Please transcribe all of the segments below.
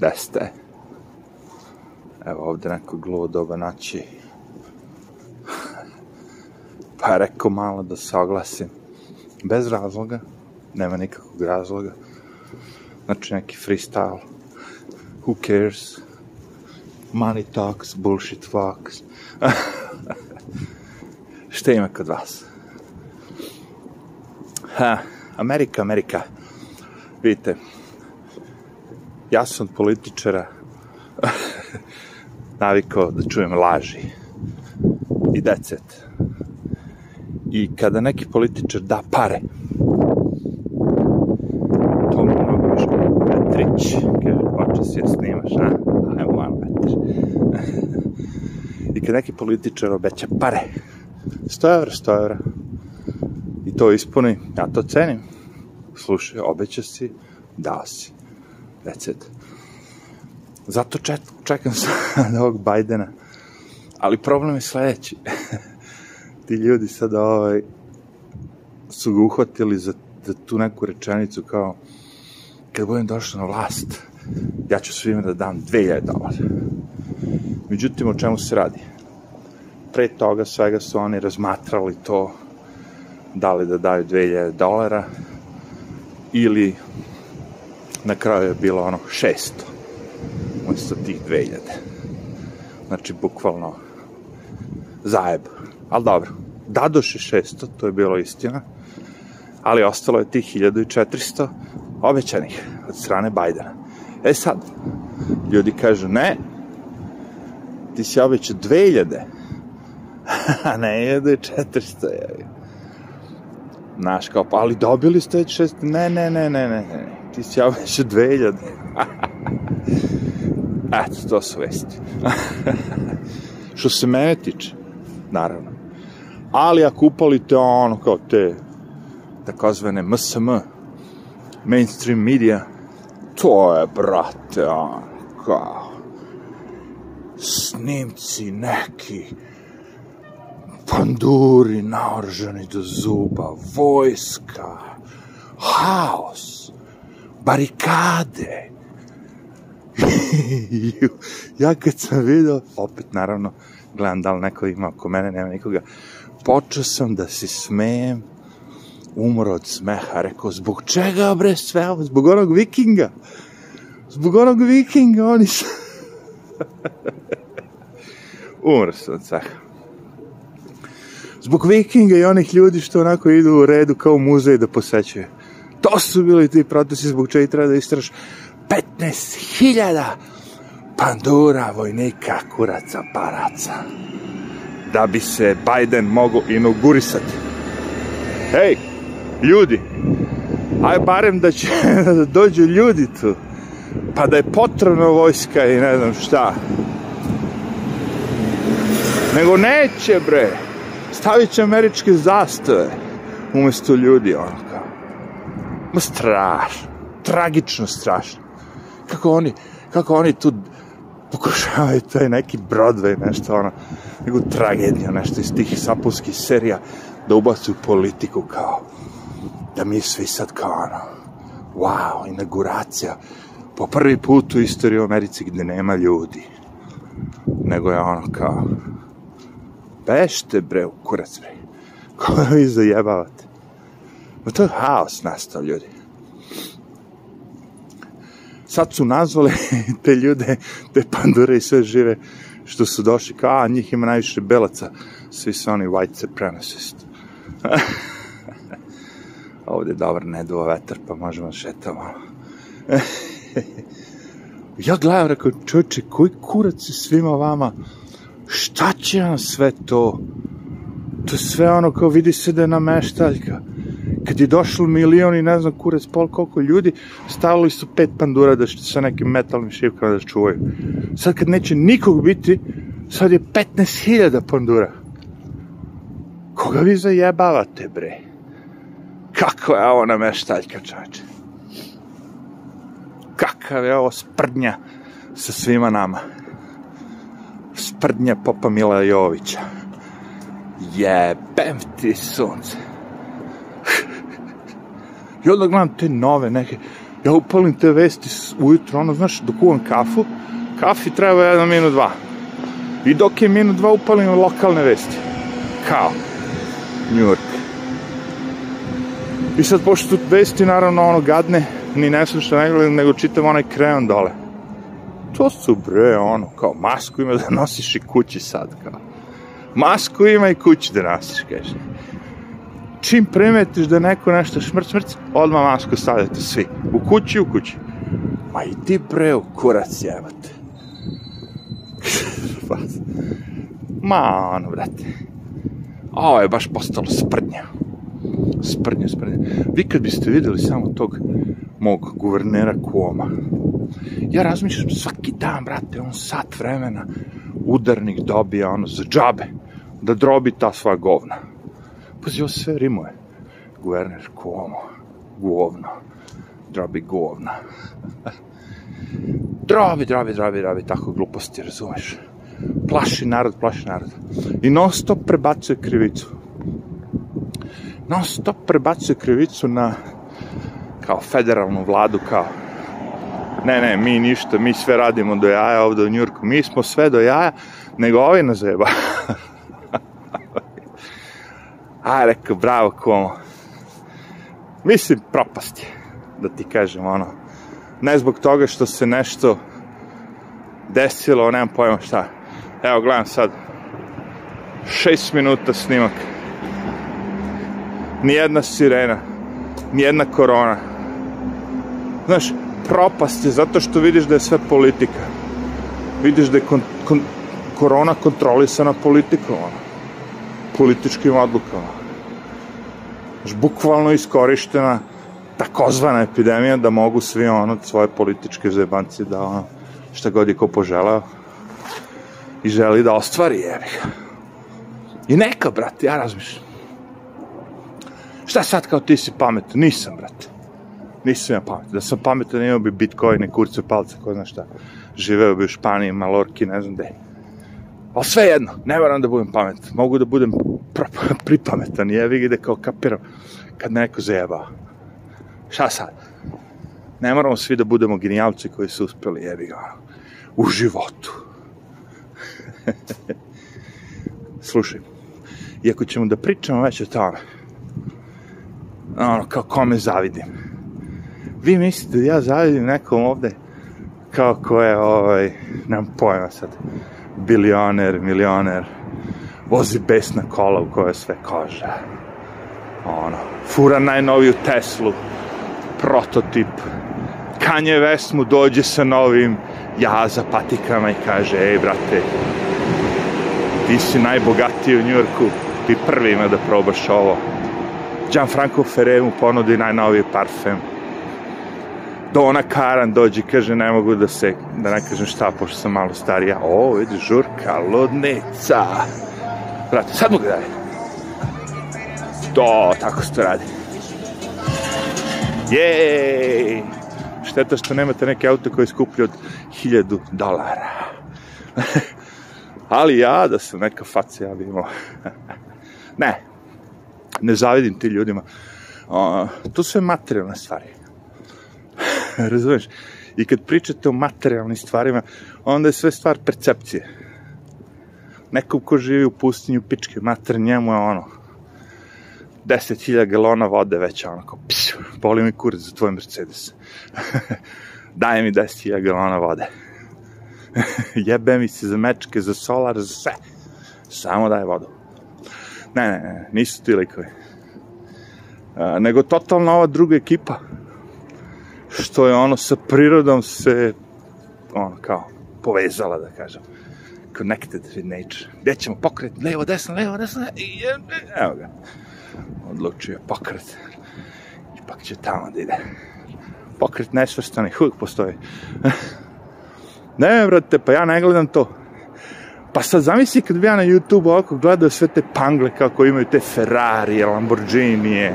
Gde ste? Evo ovde neko gluvo doba naći. Pa rekao malo da se oglasim. Bez razloga. Nema nikakvog razloga. Znači neki freestyle. Who cares? Money talks, bullshit fucks. Šta ima kod vas? Ha, Amerika, Amerika. Vidite, ja sam od političara navikao da čujem laži i decet. I kada neki političar da pare, to mi mnogo više Petrić, kaže, počeo si ja snimaš, a? Ajmo malo vetar. I kada neki političar obeća pare, 100 evra, 100 evra, i to ispuni, ja to cenim. Slušaj, obeća si, dao si. That's it. Zato čet, čekam sad ovog Bajdena. Ali problem je sledeći. Ti ljudi sad ovaj, su ga uhvatili za, za tu neku rečenicu kao kad budem došao na vlast, ja ću svima da dam 2000 dolara. Međutim, o čemu se radi? Pre toga svega su oni razmatrali to da li da daju 2000 dolara ili na kraju je bilo ono 600 umesto tih 2000. Znači, bukvalno zajeb. Ali dobro, dadoše 600, to je bilo istina, ali ostalo je tih 1400 obećanih od strane Bajdena. E sad, ljudi kažu, ne, ti si obećao 2000, a ne 1400, je. Znaš, kao, pa, ali dobili ste već 600, ne, ne, ne, ne, ne, ne, ti obećao 2000. Eto, to su vesti. Što se mene tiče, naravno. Ali ako upalite ono kao te takozvane MSM, mainstream media, to je, brate, ono, kao snimci neki, panduri naoržani do zuba, vojska, haos, barikade. ja kad sam video, opet naravno, gledam da li neko ima oko mene, nema nikoga, počeo sam da se smejem, umro od smeha, rekao, zbog čega bre sve ovo, zbog onog vikinga, zbog onog vikinga, oni su... umro sam od smeha. Zbog vikinga i onih ljudi što onako idu u redu kao muzej da posećaju. To su bili ti protesti zbog čega treba da istraš 15.000 pandura, vojnika, kuraca, paraca. Da bi se Biden mogo inaugurisati. Hej, ljudi, aj barem da će da dođu ljudi tu. Pa da je potrebna vojska i ne znam šta. Nego neće, bre. Stavit će američke zastave umesto ljudi, ono. Ma strašno. Tragično strašno. Kako oni, kako oni tu pokušavaju taj neki Broadway, nešto ono, neku tragediju, nešto iz tih sapulskih serija, da ubacuju politiku kao, da mi svi sad kao ono, wow, inauguracija, po prvi put u istoriji u Americi gde nema ljudi, nego je ono kao, bešte bre u kurac bre, koga vi zajebavate. Ma to je haos nastao ljudi. Sad su nazvali te ljude, te pandure i sve žive što su došli, kao, a njih ima najviše belaca, svi su oni white supremacist. Ovde je dobar ne duva vetar, pa možemo da šetamo. ja gledam, rekao, čovječe, koji kurac je svima vama? Šta će vam sve to? To sve ono kao vidi se da je nameštaljka. Kad je došlo milion i ne znam kurac pol koliko ljudi, stavili su pet pandura da sa nekim metalnim šipkama da čuvaju. Sad kad neće nikog biti, sad je 15.000 pandura. Koga vi zajebavate, bre? Kako je ovo nameštaljka, čače? Kakav je ovo sprdnja sa svima nama? Sprdnja Popa Mila Jovića. Jebem ti sunce. I onda gledam te nove neke Ja upalim te vesti ujutro, ono, znaš, dok uvam kafu, kafi treba jedan minut dva. I dok je minut dva upalim lokalne vesti. Kao, New York. I sad, pošto vesti, naravno, ono, gadne, ni ne slušam, ne gledam, nego čitam onaj kreon dole. To su, bre, ono, kao, masku ima da nosiš i kući sad, kao. Masku ima i kući da nosiš, kaže. Čim primetiš da neko nešto šmrc, šmrc, odmah masku stavljate svi. U kući, u kući. Ma i ti bre u kurac jebate. Ma, ono, brate. Ovo je baš postalo sprdnja. Sprdnja, sprdnja. Vi kad biste videli samo tog mog guvernera Kuoma, ja razmišljam svaki dan, brate, on sat vremena udarnik dobija ono za džabe, da drobi ta sva govna. Pazi, ovo sve rimuje. Guverner Cuomo, govno, drobi govna. drobi, drobi, drobi, drobi, tako gluposti, razumeš? Plaši narod, plaši narod. I non stop prebacuje krivicu. Non stop prebacuje krivicu na kao federalnu vladu, kao ne, ne, mi ništa, mi sve radimo do jaja ovde u Njurku, mi smo sve do jaja, nego ovaj nas zeba. A, rekao, bravo, komo. Mislim, propast je, da ti kažem, ono. Ne zbog toga što se nešto desilo, nemam pojma šta. Evo, gledam sad, šest minuta snimak. Nijedna sirena, nijedna korona. Znaš, propast je zato što vidiš da je sve politika. Vidiš da je kon, kon, korona kontrolisana politikom, ono. Političkim odlukama. Bukvalno iskorištena takozvana epidemija da mogu svi ono svoje političke zebanci da ono šta god je ko poželao i želi da ostvari jebi ga. I neka, brate, ja razmišljam. Šta sad kao ti si pametan? Nisam, brate. Nisam ja pametan. Da sam pametan, imao bi bitcoine, kurce palce, ko zna šta. Živeo bi u Španiji, Malorki, ne znam gde. Ali sve jedno, ne moram da budem pametan. Mogu da budem pripametan, jevi ga da kao kapiram kad neko zajebao. Šta sad? Ne moramo svi da budemo genijalci koji su uspeli, jebi ga, u životu. Slušaj, i ako ćemo da pričamo već o tome, ono, kao kome zavidim. Vi mislite da ja zavidim nekom ovde kao ko je, ovaj, nemam pojma sad, bilioner, milioner, vozi besna kola u kojoj sve koža. Ono, fura najnoviju Teslu, prototip. Kanye West mu dođe sa novim jaza patikama i kaže, ej, brate, ti si najbogatiji u Njurku, ti prvi ima da probaš ovo. Gianfranco Ferre mu ponudi najnoviji parfem. Dona Karan dođe kaže, ne mogu da se, da ne kažem šta, pošto sam malo starija. O, vidi, žurka, lodnica. Brate, sad mogu da je. To, tako se to radi. Jej! Šteta što nemate neke auto koje je od 1000 dolara. Ali ja, da sam neka faca, ja bi imao. ne, ne zavidim ti ljudima. O, to su sve materijalne stvari. Razumeš? I kad pričate o materijalnim stvarima, onda je sve stvar percepcije. Nekom ko živi u pustinju pičke mater, njemu je ono, 10.000 galona vode već ono kao, pšu, boli mi kurac za tvoj Mercedes. Daj mi 10.000 galona vode. Jebe mi se za mečke, za solar, za sve. Samo daj vodu. Ne, ne, ne, nisu ti likovi. A, nego totalno ova druga ekipa, što je ono sa prirodom se, ono kao, povezala, da kažem. Connected with nature. Gde ćemo pokret, levo, desno, levo, desno, i evo ga odlučio pokret. Ipak će tamo da ide. Pokret nesvrstanih uvijek postoji. ne, brate, pa ja ne gledam to. Pa sad zamisli kad bi ja na YouTube ovako gledao sve te pangle kako imaju te Ferrari, Lamborghini,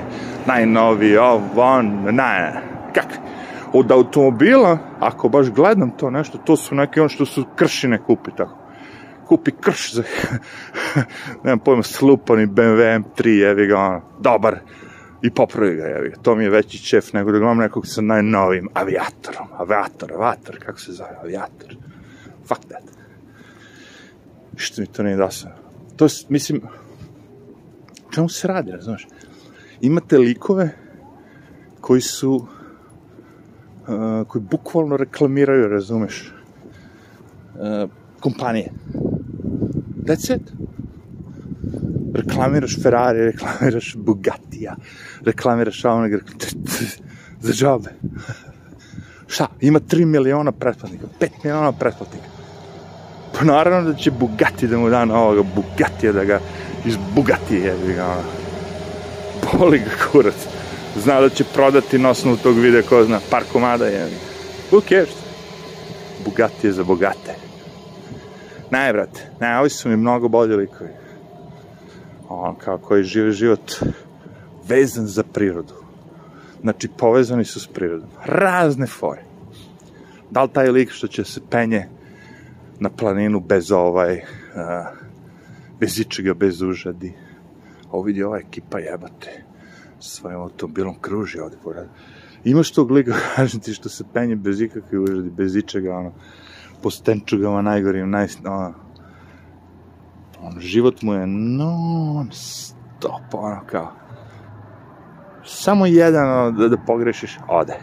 najnoviji, ovo, on, ne, kak? Od automobila, ako baš gledam to nešto, to su neke ono što su kršine kupi tako kupi krš za, nemam pojma, slupani BMW M3, jevi ga, ono, dobar, i popravi ga, jevi ga. To mi je veći čef nego da gledam nekog sa najnovijim avijatorom. Avijator, avatar, kako se zove, avijator. Fuck that. Što mi to nije dosadno. To, mislim, čemu se radi, razumeš? Imate likove koji su, koji bukvalno reklamiraju, razumeš, uh, kompanije. That's it reklamiraš Ferrari, reklamiraš Bugatija, reklamiraš onoga, za džabe. Šta? Ima 3 miliona pretplatnika, 5 miliona pretplatnika. Pa naravno da će Bugatti da mu da na ovoga Bugatija, da ga iz Bugatije jebi ga, ono. Boli ga kurac. Zna da će prodati na osnovu tog videa, ko zna, par komada jebi. Who cares? Bugatti je za bogate. Ne, brate, ne, ovi su mi mnogo bolji likovi on kao koji žive život vezan za prirodu. Znači, povezani su s prirodom. Razne fore. Da li taj lik što će se penje na planinu bez ovaj, uh, bez ičega, bez užadi. Ovo vidi ova ekipa jebate svojim automobilom kruži ovde pored. Imaš tog lika, kažem ti, što se penje bez ikakve užadi, bez ičega, ono, po stenčugama najgorim, naj, ono, ono, život mu je non stop, ono kao, samo jedan, ono, da, da pogrešiš, ode.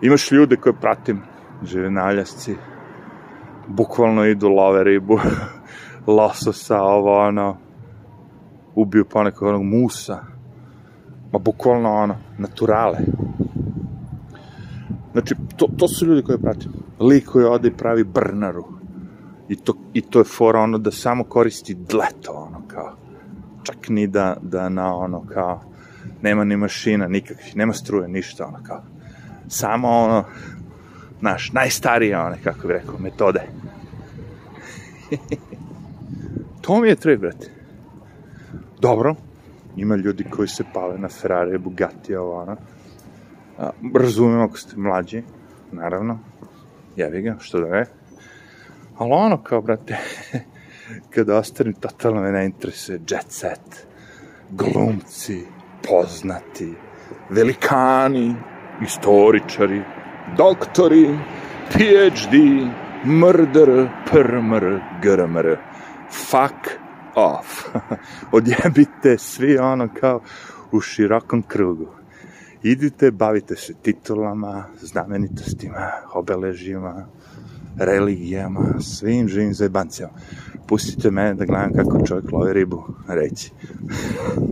Imaš ljude koje pratim, žive naljasci, bukvalno idu love ribu, lososa, ovo, ono, ubiju ponekog onog musa, ma bukvalno, ono, naturale. Znači, to, to su ljudi koje pratim. Lik koji ode i pravi brnaru I to, I to je fora ono da samo koristi dleto, ono kao, čak ni da, da na ono kao, nema ni mašina nikakvih, nema struje, ništa, ono kao, samo ono, naš, najstarije, one, kako bi rekao, metode. to mi je treba, brate. Dobro, ima ljudi koji se pale na Ferrari, Bugatti, ovo, ono. A, razumem ako ste mlađi, naravno, jevi ga, što da ne, Ali ono kao, brate, kada ostane totalno me ne interesuje jet set, glumci, poznati, velikani, istoričari, doktori, PhD, murder, prmr, grmr, fuck off. Odjebite svi ono kao u širokom krugu. Idite, bavite se titulama, znamenitostima, obeležima, religijama, svim živim zajebancijama. Pustite mene da gledam kako čovjek lovi ribu, reći.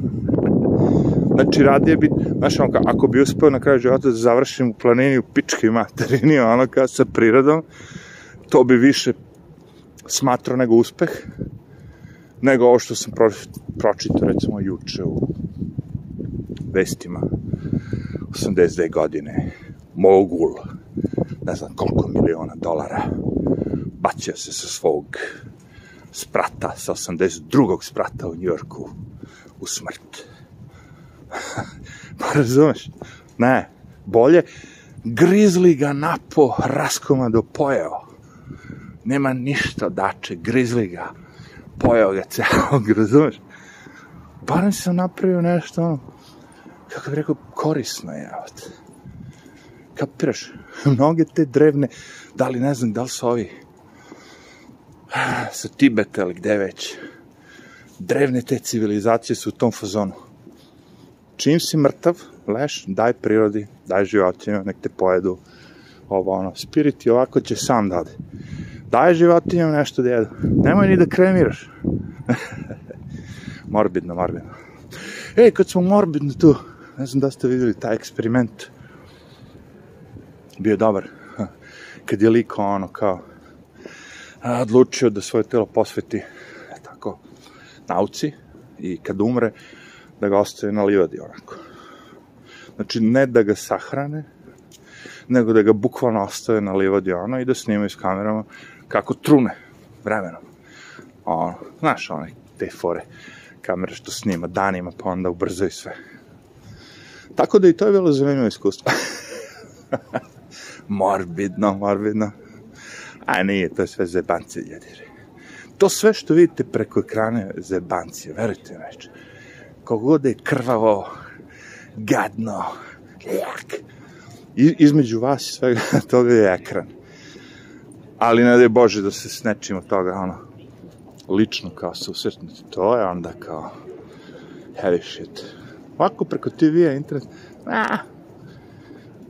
znači, radije bi, znaš, ono, ako bi uspeo na kraju života da završim u planini u pički materini, ono kao sa prirodom, to bi više smatrao nego uspeh, nego ovo što sam pro, pročitao, recimo, juče u vestima 82 godine. Mogul ne znam koliko miliona dolara. Bacio se sa svog sprata, sa 82. sprata u Njorku u smrt. pa razumeš? Ne, bolje grizli ga napo, raskoma do pojeo. Nema ništa dače, grizli ga, pojeo ga celog, razumeš? Barem sam napravio nešto, kako bih rekao, korisno je, kapiraš? Mnoge te drevne, da li ne znam, da li su ovi sa Tibeta ili gde već, drevne te civilizacije su u tom fazonu. Čim si mrtav, leš, daj prirodi, daj životinju, nek te pojedu, ovo ono, spirit i ovako će sam dade. Daj životinjom nešto da jedu. Nemoj ni da kremiraš. morbidno, morbidno. Ej, kad smo morbidno tu, ne znam da ste videli taj eksperiment, bio dobar. Kad je liko ono kao odlučio da svoje telo posveti e, tako nauci i kad umre da ga ostaje na livadi onako. Znači ne da ga sahrane, nego da ga bukvalno ostave na livadi ono i da snimaju s kamerama kako trune vremenom. Ono, znaš, one te fore kamere što snima danima, pa onda ubrzaju sve. Tako da i to je bilo zanimljivo iskustvo. morbidno, morbidno. A nije, to je sve zebancije, jedire. To sve što vidite preko ekrana je zebancije, verujte mi. Kogod je krvavo, gadno, jak. I, između vas i svega toga je ekran. Ali ne da je Bože da se s nečim od toga, ono, lično kao susretnuti. To je onda kao heavy shit. Ovako preko TV-a, internet, a,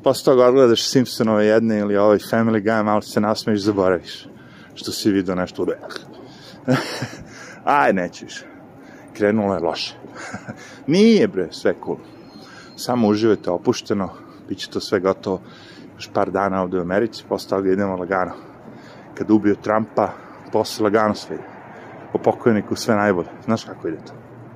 posle toga odgledaš Simpsonove jedne ili ovaj Family Guy, malo se nasmeješ, zaboraviš što si vidio nešto u Aj, neće više. Krenulo je loše. Nije, bre, sve cool. Samo uživajte opušteno, bit će to sve gotovo još par dana ovde u Americi, posle toga idemo lagano. Kad ubio Trumpa, posle lagano sve ide. Po pokojniku sve najbolje. Znaš kako ide to?